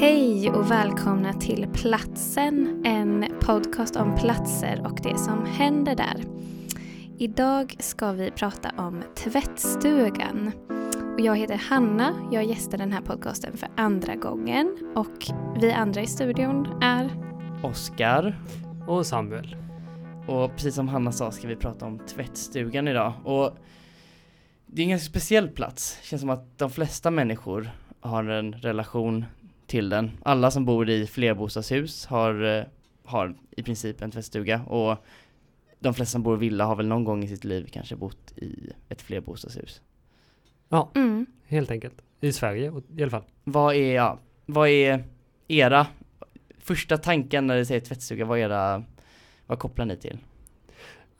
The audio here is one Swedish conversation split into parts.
Hej och välkomna till Platsen, en podcast om platser och det som händer där. Idag ska vi prata om tvättstugan. Och jag heter Hanna, jag gästar den här podcasten för andra gången och vi andra i studion är Oskar. Och Samuel. Och precis som Hanna sa ska vi prata om tvättstugan idag. Och det är en ganska speciell plats. Känns som att de flesta människor har en relation till den. Alla som bor i flerbostadshus har, eh, har i princip en tvättstuga och de flesta som bor i villa har väl någon gång i sitt liv kanske bott i ett flerbostadshus. Ja, mm. helt enkelt. I Sverige i alla fall. Vad är, ja, vad är era första tanken när det säger tvättstuga? Vad era, vad kopplar ni till?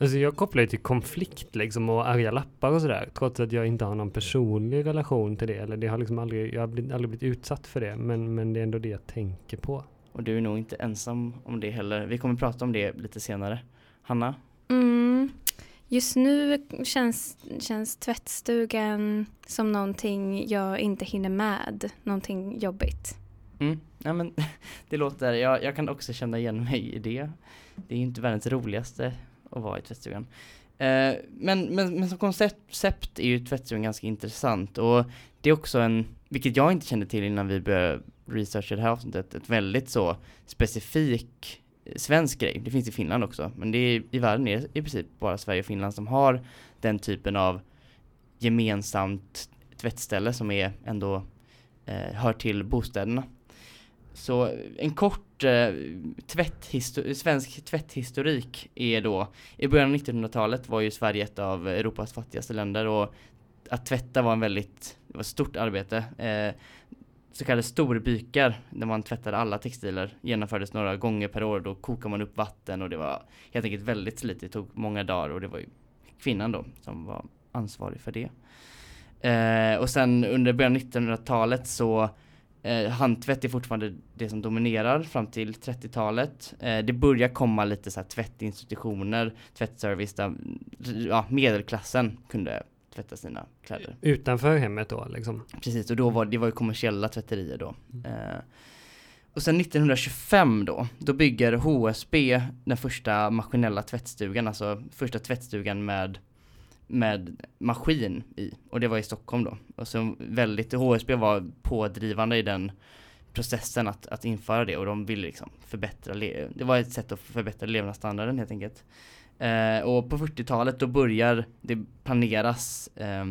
Alltså jag kopplar ju till konflikt liksom och arga lappar och sådär. Trots att jag inte har någon personlig relation till det. Eller det har liksom aldrig, jag har blivit, aldrig blivit utsatt för det. Men, men det är ändå det jag tänker på. Och du är nog inte ensam om det heller. Vi kommer prata om det lite senare. Hanna? Mm. Just nu känns, känns tvättstugan som någonting jag inte hinner med. Någonting jobbigt. Mm. Ja, men det låter, jag, jag kan också känna igen mig i det. Det är ju inte världens roligaste att vara i tvättstugan. Eh, men, men, men som koncept är ju tvättstugan ganska intressant och det är också en, vilket jag inte kände till innan vi började researcha det här avsnittet, ett väldigt så specifik eh, svensk grej. Det finns i Finland också, men det är, i världen är det i princip bara Sverige och Finland som har den typen av gemensamt tvättställe som är ändå eh, hör till bostäderna. Så en kort eh, tvätthistor svensk tvätthistorik är då, i början av 1900-talet var ju Sverige ett av Europas fattigaste länder och att tvätta var en väldigt, det var ett stort arbete. Eh, så kallade storbykar, där man tvättade alla textiler, genomfördes några gånger per år. Då kokade man upp vatten och det var helt enkelt väldigt slitigt, det tog många dagar och det var ju kvinnan då som var ansvarig för det. Eh, och sen under början av 1900-talet så Eh, handtvätt är fortfarande det som dominerar fram till 30-talet. Eh, det börjar komma lite så här tvättinstitutioner, tvättservice där ja, medelklassen kunde tvätta sina kläder. Utanför hemmet då liksom? Precis, och då var det var ju kommersiella tvätterier då. Mm. Eh, och sen 1925 då, då bygger HSB den första maskinella tvättstugan, alltså första tvättstugan med med maskin i och det var i Stockholm då. Och så väldigt, HSB var pådrivande i den processen att, att införa det och de ville liksom förbättra, det var ett sätt att förbättra levnadsstandarden helt enkelt. Eh, och på 40-talet då börjar det planeras eh,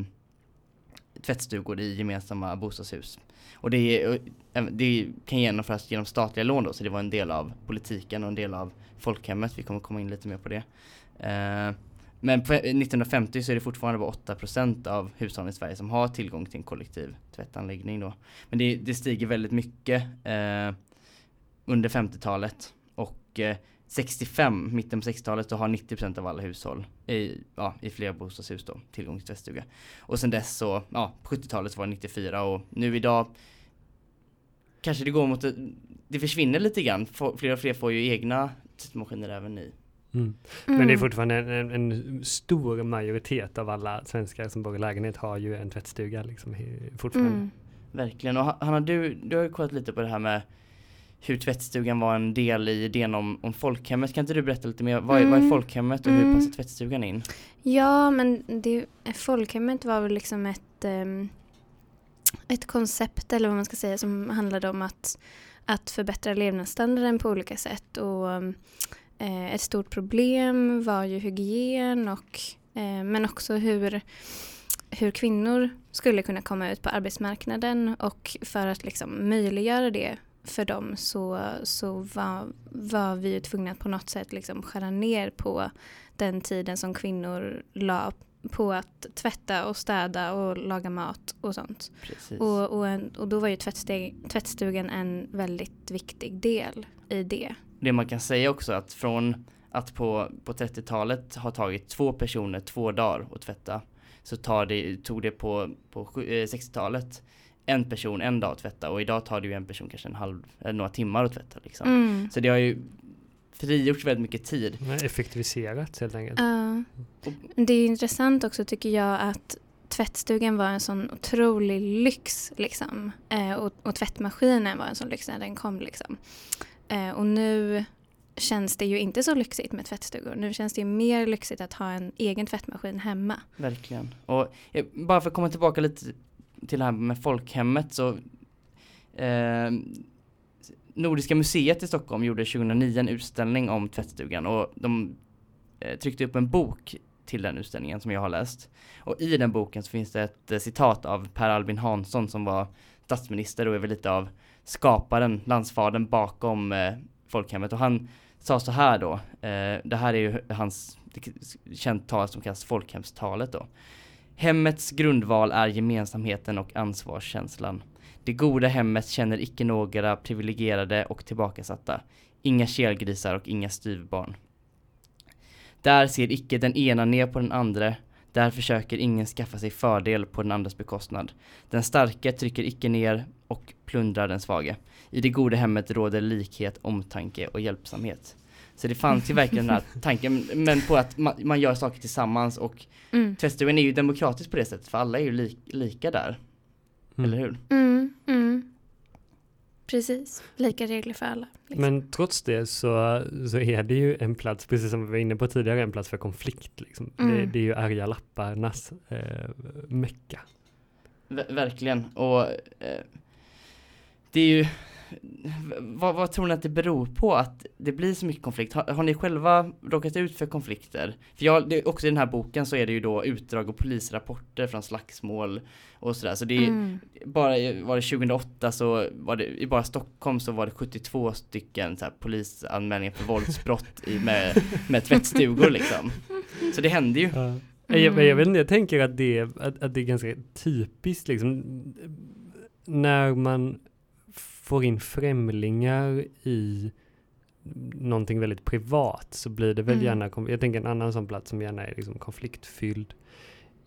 tvättstugor i gemensamma bostadshus. Och det, eh, det kan genomföras genom statliga lån då, så det var en del av politiken och en del av folkhemmet. Vi kommer komma in lite mer på det. Eh, men på eh, 1950 så är det fortfarande bara 8% av hushållen i Sverige som har tillgång till en kollektiv tvättanläggning då. Men det, det stiger väldigt mycket eh, under 50-talet och eh, 65, mitten på 60-talet, så har 90% av alla hushåll i, ja, i flerbostadshus då tillgång till tvättstuga. Och sen dess så, ja, på 70-talet så var det 94 och nu idag kanske det går mot, eh, det försvinner lite grann. Fler och fler får ju egna tvättmaskiner även i Mm. Men det är mm. fortfarande en, en, stor majoritet av alla svenskar som bor i lägenhet har ju en tvättstuga liksom, fortfarande. Mm. Verkligen. Och Hanna, du, du har ju kollat lite på det här med hur tvättstugan var en del i idén om, om folkhemmet. Kan inte du berätta lite mer? Vad är, mm. vad är mm. folkhemmet och hur mm. passar tvättstugan in? Ja, men det, folkhemmet var väl liksom ett, um, ett koncept eller vad man ska säga som handlade om att, att förbättra levnadsstandarden på olika sätt. Och um, Eh, Eh, ett stort problem var ju hygien och, eh, men också hur, hur kvinnor skulle kunna komma ut på arbetsmarknaden och för att liksom möjliggöra det för dem så, så var, var vi ju tvungna att på något sätt liksom skära ner på den tiden som kvinnor la på att tvätta och städa och laga mat och sånt. Och, och, en, och då var ju tvättstugan en väldigt viktig del i det det man kan säga också att från att på, på 30-talet har tagit två personer två dagar att tvätta så tar det, tog det på, på 60-talet eh, en person en dag att tvätta och idag tar det ju en person kanske en halv, eller några timmar att tvätta liksom. Mm. Så det har ju frigjorts väldigt mycket tid. Effektiviserat helt enkelt. Ja. Det är intressant också tycker jag att tvättstugan var en sån otrolig lyx liksom. Eh, och, och tvättmaskinen var en sån lyx när den kom liksom. Eh, och nu känns det ju inte så lyxigt med tvättstugor. Nu känns det ju mer lyxigt att ha en egen tvättmaskin hemma. Verkligen. Och eh, bara för att komma tillbaka lite till det här med folkhemmet så eh, Nordiska museet i Stockholm gjorde 2009 en utställning om tvättstugan och de eh, tryckte upp en bok till den utställningen som jag har läst. Och i den boken så finns det ett eh, citat av Per Albin Hansson som var statsminister och är väl lite av skaparen, landsfadern bakom eh, folkhemmet och han sa så här då, eh, det här är ju hans känt tal som kallas folkhemstalet då. Hemmets grundval är gemensamheten och ansvarskänslan. Det goda hemmet känner icke några privilegierade och tillbakasatta. Inga kelgrisar och inga styvbarn. Där ser icke den ena ner på den andra. Där försöker ingen skaffa sig fördel på den andras bekostnad. Den starke trycker icke ner och plundrar den svage. I det goda hemmet råder likhet, omtanke och hjälpsamhet. Så det fanns ju verkligen den här tanken, men på att man, man gör saker tillsammans och mm. tvättstugan är ju demokratisk på det sättet, för alla är ju li, lika där. Mm. Eller hur? Mm, mm. Precis, lika regler för alla. Liksom. Men trots det så, så är det ju en plats, precis som vi var inne på tidigare, en plats för konflikt. Liksom. Det, mm. det, är ju arga lapparnas eh, mecka. Ver verkligen, och eh, det är ju vad, vad, tror ni att det beror på att det blir så mycket konflikt? Har, har ni själva råkat ut för konflikter? För jag, det, också i den här boken så är det ju då utdrag och polisrapporter från slagsmål och sådär. Så det är mm. bara var det 2008 så var det i bara Stockholm så var det 72 stycken så här, polisanmälningar för våldsbrott i, med, med tvättstugor liksom. Så det händer ju. Ja. Mm. Jag, jag, vet inte, jag tänker att det, att, att det är ganska typiskt liksom när man får in främlingar i någonting väldigt privat så blir det väl mm. gärna, jag tänker en annan sån plats som gärna är liksom konfliktfylld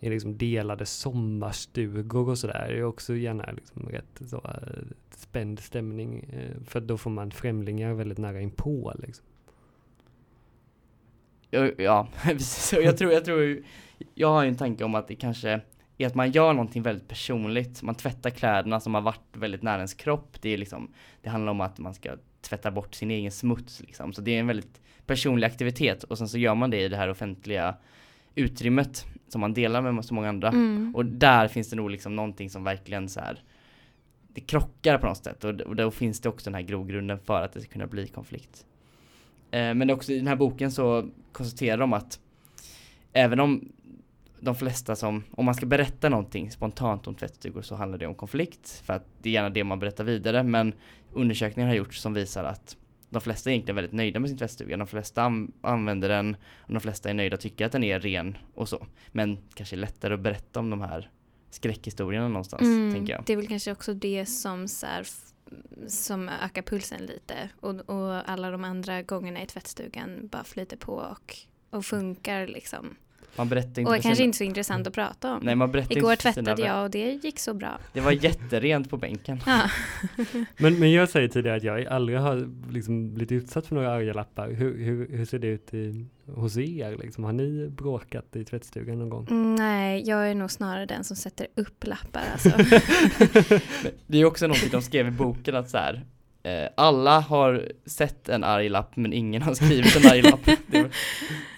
är liksom delade sommarstugor och sådär. Det är också gärna liksom rätt så, uh, spänd stämning. Uh, för då får man främlingar väldigt nära inpå liksom. Ja, ja precis. Jag tror, jag tror, jag har ju en tanke om att det kanske är att man gör någonting väldigt personligt. Man tvättar kläderna som har varit väldigt nära ens kropp. Det är liksom, det handlar om att man ska tvätta bort sin egen smuts liksom. Så det är en väldigt personlig aktivitet och sen så gör man det i det här offentliga utrymmet som man delar med så många andra. Mm. Och där finns det nog liksom någonting som verkligen så här det krockar på något sätt och, och då finns det också den här grogrunden för att det ska kunna bli konflikt. Eh, men också i den här boken så konstaterar de att även om de flesta som, om man ska berätta någonting spontant om tvättstugor så handlar det om konflikt för att det är gärna det man berättar vidare men undersökningar har gjorts som visar att de flesta är egentligen väldigt nöjda med sin tvättstuga. De flesta använder den och de flesta är nöjda och tycker att den är ren och så. Men kanske är lättare att berätta om de här skräckhistorierna någonstans, mm, tänker jag. Det är väl kanske också det som så här, som ökar pulsen lite och, och alla de andra gångerna i tvättstugan bara flyter på och, och funkar liksom. Man berättar inte och kanske sina... inte så intressant att prata om. Nej, man berättar Igår tvättade sina... jag och det gick så bra. Det var jätterent på bänken. Ja. men, men jag säger tidigare att jag aldrig har liksom blivit utsatt för några arga lappar. Hur, hur, hur ser det ut i, hos er? Liksom? Har ni bråkat i tvättstugan någon gång? Mm, nej, jag är nog snarare den som sätter upp lappar. Alltså. det är också något de skrev i boken att så här, eh, alla har sett en arg lapp men ingen har skrivit en arg lapp. Det var,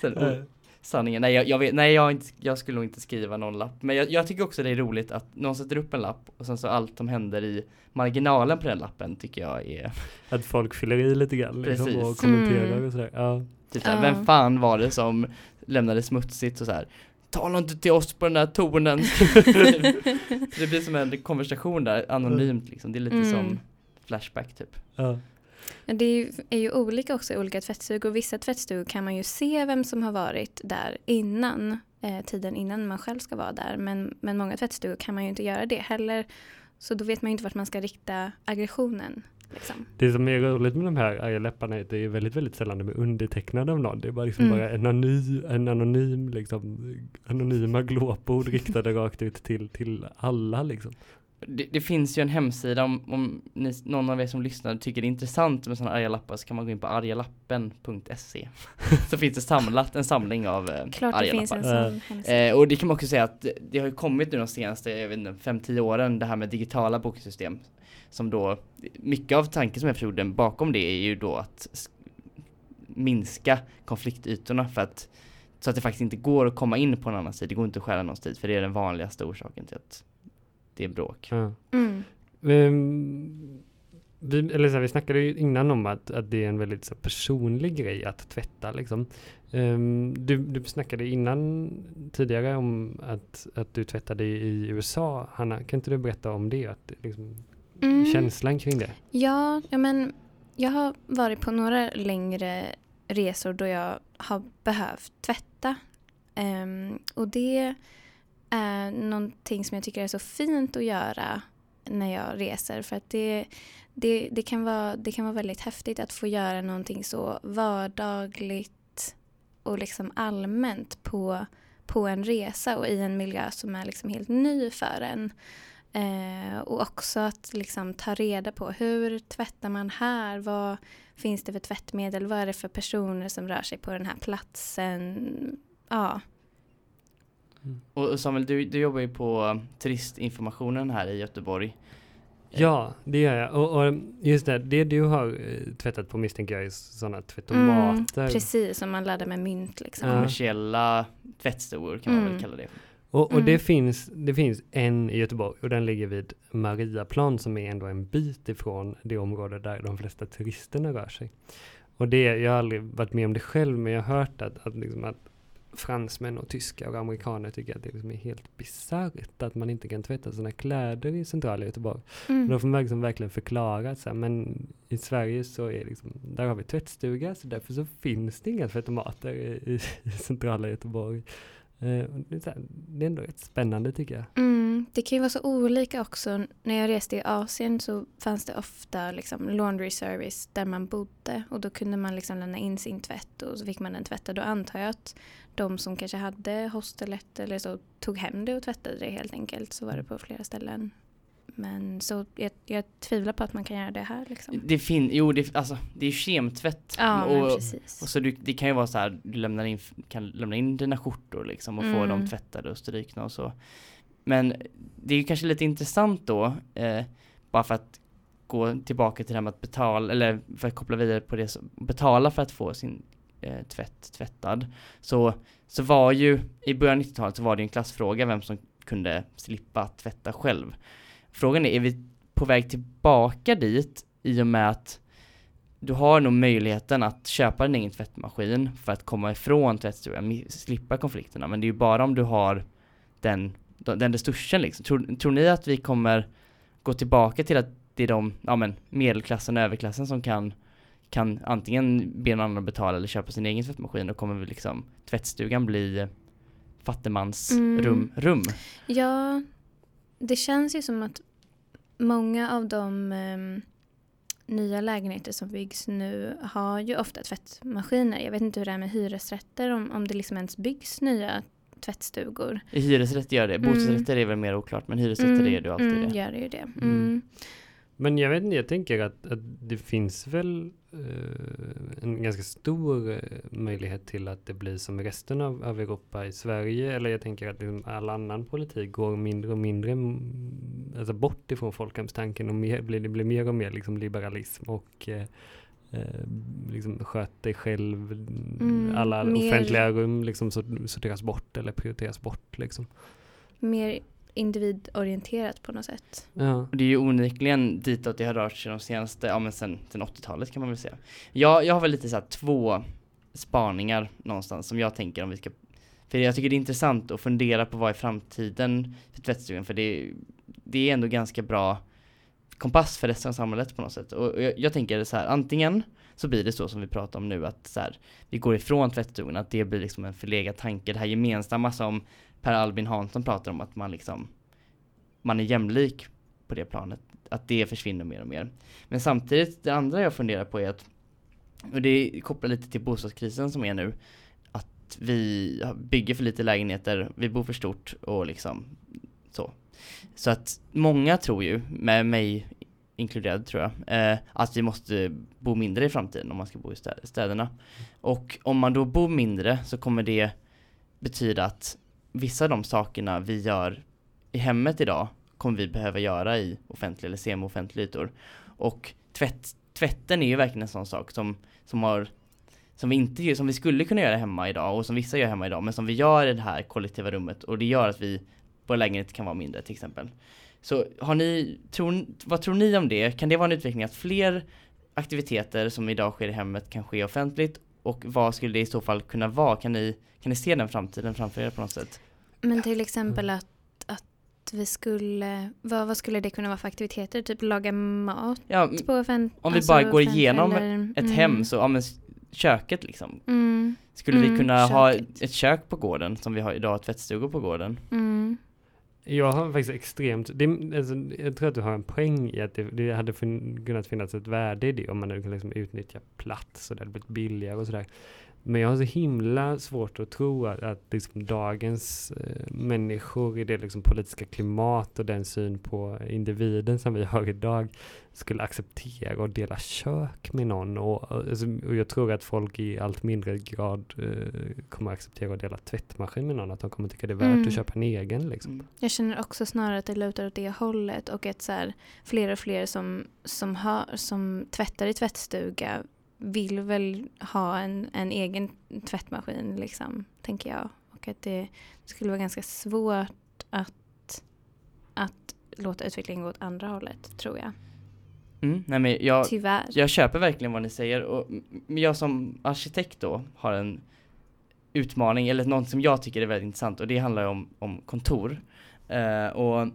så, sanningen. Nej, jag, jag, vet, nej jag, inte, jag, skulle nog inte skriva någon lapp. Men jag, jag, tycker också det är roligt att någon sätter upp en lapp och sen så allt som händer i marginalen på den lappen tycker jag är... Att folk fyller i lite grann liksom, och kommenterar mm. och sådär. Ja. Typ såhär, vem fan var det som lämnade smutsigt och så här. Tala inte till oss på den där tonen. det blir som en konversation där, anonymt liksom. Det är lite mm. som Flashback typ. Ja. Det är ju olika också i olika tvättstugor. Vissa tvättstugor kan man ju se vem som har varit där innan, eh, tiden innan man själv ska vara där. Men, men många tvättstugor kan man ju inte göra det heller. Så då vet man ju inte vart man ska rikta aggressionen. Liksom. Det som är roligt med de här arga läpparna är att det är väldigt, väldigt sällan de är undertecknade av någon. Det är bara, liksom mm. bara en, anonym, en anonym, liksom, anonyma glåpord riktade rakt ut till, till alla. Liksom. Det, det, finns ju en hemsida om, om ni, någon av er som lyssnar tycker det är intressant med sådana arga lappar så kan man gå in på argalappen.se Så finns det samlat en samling av eh, Klart arga det finns lappar. en sån hemsida. Eh, och det kan man också säga att det har ju kommit nu de senaste, jag vet inte, 5-10 åren det här med digitala boksystem. Som då, mycket av tanken som jag förstod bakom det är ju då att minska konfliktytorna för att så att det faktiskt inte går att komma in på en annan sida, det går inte att stjäla någon tid för det är den vanligaste orsaken till att det är bråk. Ja. Mm. Ehm, vi, eller så här, vi snackade ju innan om att, att det är en väldigt så personlig grej att tvätta. Liksom. Ehm, du, du snackade innan tidigare om att, att du tvättade i USA. Hanna, kan inte du berätta om det? Att, liksom, Mm. Känslan kring det? Ja, ja, men jag har varit på några längre resor då jag har behövt tvätta. Ehm, och det är någonting som jag tycker är så fint att göra när jag reser. För att det, det, det, kan vara, det kan vara väldigt häftigt att få göra någonting så vardagligt och liksom allmänt på, på en resa och i en miljö som är liksom helt ny för en. Eh, och också att liksom ta reda på hur tvättar man här? Vad finns det för tvättmedel? Vad är det för personer som rör sig på den här platsen? Ja. Och och Samuel, du, du jobbar ju på turistinformationen här i Göteborg. Ja, det gör jag. Och, och just det, det du har eh, tvättat på misstänker jag är sådana tvättomater. Mm, precis, som man laddar med mynt liksom. Ja. Kommersiella tvättstugor kan man väl Mm. kalla det. Och, och Mm. det, finns, det finns en i Göteborg och den ligger vid Mariaplan som är ändå en bit ifrån det område där de flesta turisterna rör sig. Och det, jag har aldrig varit med om det själv men jag har hört att, att, liksom att fransmän och tyskar och amerikaner tycker att det liksom är helt bisarrt att man inte kan tvätta sina kläder i centrala Göteborg. Mm. Då får man liksom verkligen förklara att så här, men i Sverige så är liksom, där har vi tvättstuga så därför så finns det inga tvättomater i, i, i centrala Göteborg. Eh, det, är här, det är ändå rätt spännande tycker jag. Mm, det kan ju vara så olika också. När jag reste i Asien så fanns det ofta liksom laundry service där man bodde och då kunde man liksom lämna in sin tvätt och så fick man den tvättad. Då antar jag att de som kanske hade hostelet eller så tog hem det och tvättade det helt enkelt. Så var det på flera ställen. Men så jag, jag tvivlar på att man kan göra det här liksom. Det fin jo, det, alltså, det är kemtvätt. Ja, men och, precis. och så du, det kan ju vara så här, du lämnar in, kan lämna in dina skjortor liksom och få Mm. dem tvättade och strykna och så. Men det är ju kanske lite intressant då, eh, bara för att gå tillbaka till det här med att betala, eller för att koppla vidare på det, betala för att få sin eh, tvätt tvättad. Så, så var ju, i början av 90-talet så var det ju en klassfråga vem som kunde slippa tvätta själv. Frågan är, är vi på väg tillbaka dit i och med att du har nog möjligheten att köpa din egen tvättmaskin för att komma ifrån tvättstugan, slippa konflikterna. Men det är ju bara om du har den, den resursen liksom. Tror, tror ni att vi kommer gå tillbaka till att det är de, ja men medelklassen och överklassen som kan kan antingen be någon annan betala eller köpa sin egen tvättmaskin och kommer liksom tvättstugan bli eh, fattigmans Mm. rum, rum. Ja, det känns ju som att många av de ehm, nya lägenheter som byggs nu har ju ofta tvättmaskiner. Jag vet inte hur det är med hyresrätter, om, om det liksom ens byggs nya tvättstugor. Hyresrätter gör det, Mm. bostadsrätter är väl mer oklart men hyresrätter Mm, är ju alltid mm, det. gör det ju det. Mm. Men jag vet inte, jag tänker att, att det finns väl eh, en ganska stor eh, möjlighet till att det blir som resten av, av Europa i Sverige. Eller jag tänker att liksom all annan politik går mindre och mindre mm, alltså bort ifrån folkhemstanken och mer, blir, det blir mer och mer liksom liberalism och eh, eh, liksom sköt dig själv. Mm, alla mer- offentliga rum liksom sort- sorteras bort eller prioriteras bort. Liksom. Mer individorienterat på något sätt. Ja. Och det är ju onekligen ditåt det har rört sig de senaste, ja men sen, sen 80-talet kan man väl säga. Jag, jag har väl lite så här två spaningar någonstans som jag tänker om vi ska för jag tycker det är intressant att fundera på vad är framtiden för tvättstugan för det, det är ändå ganska bra kompass för resten av samhället på något sätt. Och och jag, jag tänker så här, antingen så blir det så som vi pratar om nu att så här, vi går ifrån tvättstugan, att det blir liksom en förlegad tanke, det här gemensamma som Per Albin Hansson pratar om att man liksom man är jämlik på det planet, att det försvinner mer och mer. Men samtidigt, det andra jag funderar på är att, och det kopplar lite till bostadskrisen som är nu, att vi bygger för lite lägenheter, vi bor för stort och liksom så. Så att många tror ju, med mig inkluderad tror jag, eh, att vi måste bo mindre i framtiden om man ska bo i städerna. Och om man då bor mindre så kommer det betyda att vissa av de sakerna vi gör i hemmet idag kommer vi behöva göra i offentliga eller semi-offentliga ytor. Och tvätt, tvätten är ju verkligen en sån sak som, som har som vi inte som vi skulle kunna göra hemma idag och som vissa gör hemma idag men som vi gör i det här kollektiva rummet och det gör att vi vår lägenhet kan vara mindre till exempel. Så har ni, tror, vad tror ni om det? Kan det vara en utveckling att fler aktiviteter som idag sker i hemmet kan ske offentligt? Och vad skulle det i så fall kunna vara? Kan ni, kan ni se den framtiden framför er på något sätt? Men till exempel att, att vi skulle, vad, vad skulle det kunna vara för aktiviteter? Typ laga mat Ja, på offent, om vi alltså bara går igenom eller- ett mm, hem så, ja men köket liksom. Mm, Skulle vi Mm, kunna ha köket. ett kök på gården som vi har idag, tvättstugor på gården? Jag har faktiskt extremt, det, alltså, jag tror att du har en poäng i att det, det hade fin, kunnat finnas ett värde i det om man hade kunnat liksom utnyttja plats och det hade blivit billigare och sådär. Men jag har så himla svårt att tro att, att liksom dagens eh, människor i det liksom politiska klimat och den syn på individen som vi har idag skulle acceptera att dela kök med någon. Och, och, alltså, och jag tror att folk i allt mindre grad eh, kommer acceptera att dela tvättmaskin med någon. Att de kommer tycka det är värt Mm. att köpa en egen. Liksom. Mm. Jag känner också snarare att det lutar åt det hållet och att så här, fler och fler som, som, har, som tvättar i tvättstuga vill väl ha en, en egen tvättmaskin liksom, tänker jag. Och att det skulle vara ganska svårt att, att låta utvecklingen gå åt andra hållet, tror jag. Mm, nej men jag, Tyvärr. jag köper verkligen vad ni säger och jag som arkitekt då har en utmaning eller något som jag tycker är väldigt intressant och det handlar om, om kontor. Eh, och,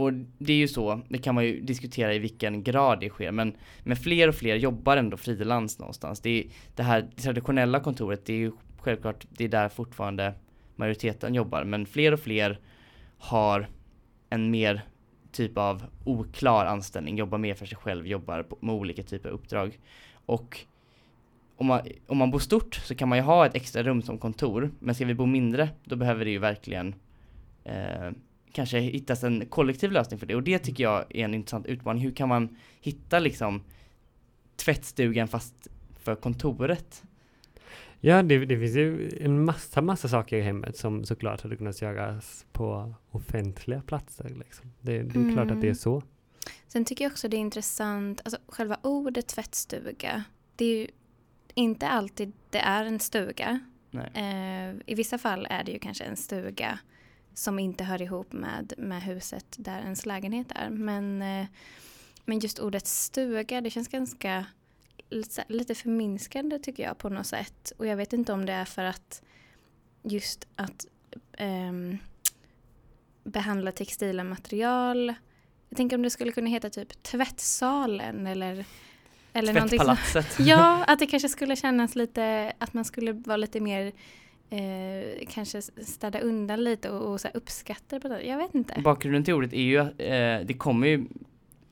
och det är ju så, det kan man ju diskutera i vilken grad det sker men, men fler och fler jobbar ändå frilans någonstans. Det, är, det här traditionella kontoret, det är ju självklart, det är där fortfarande majoriteten jobbar men fler och fler har en mer typ av oklar anställning, jobbar mer för sig själv, jobbar på, med olika typer av uppdrag. Och om man, om man bor stort så kan man ju ha ett extra rum som kontor, men ska vi bo mindre då behöver det ju verkligen eh, kanske hittas en kollektiv lösning för det och det tycker jag är en intressant utmaning. Hur kan man hitta liksom tvättstugan fast för kontoret? Ja, det, det finns ju en massa, massa saker i hemmet som såklart hade kunnat göras på offentliga platser. Liksom. Det, det är klart att det är Mm. så. Sen tycker jag också det är intressant, alltså själva ordet tvättstuga, det är ju inte alltid det är en stuga. Nej. Eh, I vissa fall är det ju kanske en stuga som inte hör ihop med, med huset där ens lägenhet är. Men, eh, men just ordet stuga, det känns ganska lite, förminskande tycker jag på något sätt. Och jag vet inte om det är för att just att ehm, behandla textila material. Jag tänker om det skulle kunna heta typ tvättsalen eller, eller någonting som, Tvättpalatset. Ja, att det kanske skulle kännas lite, att man skulle vara lite mer eh, kanske städa undan lite och, och så uppskatta det på det. Jag vet inte. Bakgrunden till ordet är ju att eh, det kommer ju,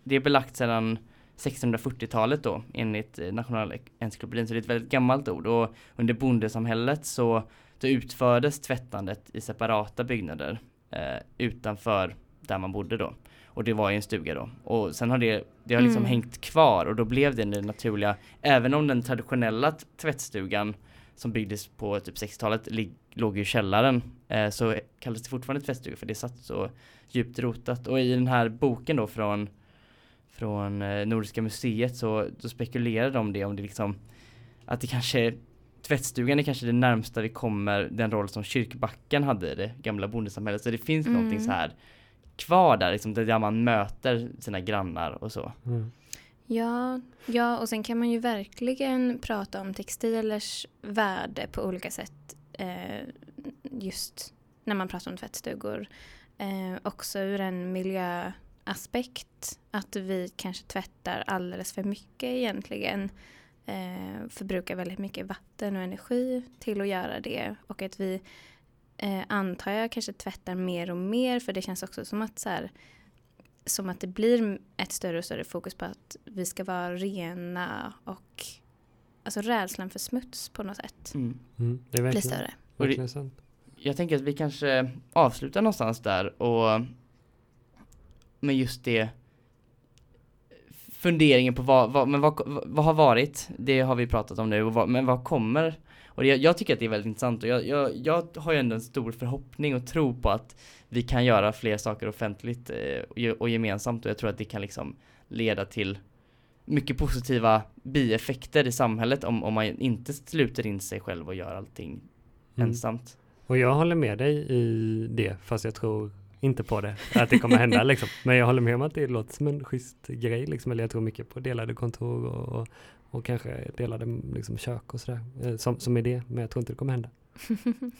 det är belagt sedan 1640-talet då enligt eh, Nationalencyklopedin så det är ett väldigt gammalt ord och under bondesamhället så då utfördes tvättandet i separata byggnader eh, utanför där man bodde då. Och det var i en stuga då. Och sen har det, det har liksom Mm. hängt kvar och då blev det det naturliga, även om den traditionella tvättstugan som byggdes på typ 60-talet lig- låg ju i källaren eh, så kallades det fortfarande tvättstuga för det satt så djupt rotat. Och i den här boken då från från eh, Nordiska museet så då spekulerar de det om det liksom att det kanske tvättstugan är kanske det närmsta vi kommer den roll som kyrkbacken hade i det gamla bondesamhället. Så det finns Mm. någonting så här kvar där liksom där man möter sina grannar och så. Mm. Ja, ja, och sen kan man ju verkligen prata om textilers värde på olika sätt. Eh, just när man pratar om tvättstugor. Eh, också ur en miljöaspekt. Att vi kanske tvättar alldeles för mycket egentligen. Eh, förbrukar väldigt mycket vatten och energi till att göra det. Och att vi eh, antar jag kanske tvättar mer och mer. För det känns också som att så här, som att det blir ett större och större fokus på att vi ska vara rena och alltså rädslan för smuts på något sätt Mm. Mm. Det är blir större. Verkligen sant. jag tänker att vi kanske avslutar någonstans där och med just det funderingen på vad, vad, men vad, vad har varit, det har vi pratat om nu, och vad, men vad kommer? Och det, jag tycker att det är väldigt intressant och jag, jag, jag har ju ändå en stor förhoppning och tro på att vi kan göra fler saker offentligt eh, och, gemensamt och jag tror att det kan liksom leda till mycket positiva bieffekter i samhället om, om man inte sluter in sig själv och gör allting Mm. ensamt. Och jag håller med dig i det, fast jag tror inte på det, att det kommer hända liksom. Men jag håller med om att det låter som en schysst grej liksom, eller jag tror mycket på delade kontor och, och, och kanske delade liksom, kök och sådär, eh, som, som idé, men jag tror inte det kommer hända.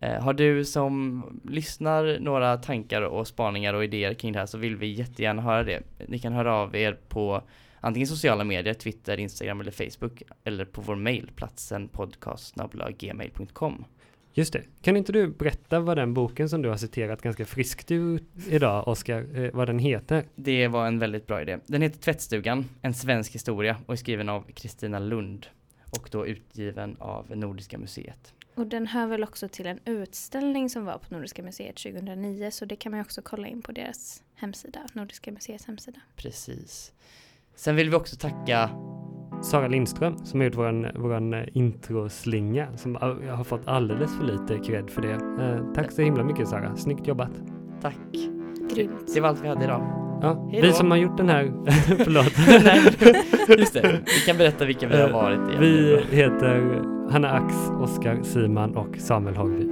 Eh, har du som lyssnar några tankar och spaningar och idéer kring det här så vill vi jättegärna höra det. Ni kan höra av er på antingen sociala medier, Twitter, Instagram eller Facebook eller på vår mail, platsen podcast.gmail.com. Just det. Kan inte du berätta vad den boken som du har citerat ganska friskt ur idag, Oskar, eh, vad den heter? Det var en väldigt bra idé. Den heter Tvättstugan, en svensk historia och är skriven av Kristina Lund och då utgiven av Nordiska museet. Och den hör väl också till en utställning som var på Nordiska museet 2009 så det kan man ju också kolla in på deras hemsida, Nordiska museets hemsida. Precis. Sen vill vi också tacka Sara Lindström som har gjort våran, våran eh, introslinga som har har fått alldeles för lite cred för det. Eh, tack så himla mycket Sara, snyggt jobbat. Tack. Grymt. Det var allt vi hade idag. Ja, Hej vi som har gjort den här, förlåt. Nej, just det. Vi kan berätta vilka vi har varit igen. Vi heter Hanna Ax, Oskar Siman och Samuel Hagby.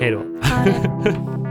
Hej då.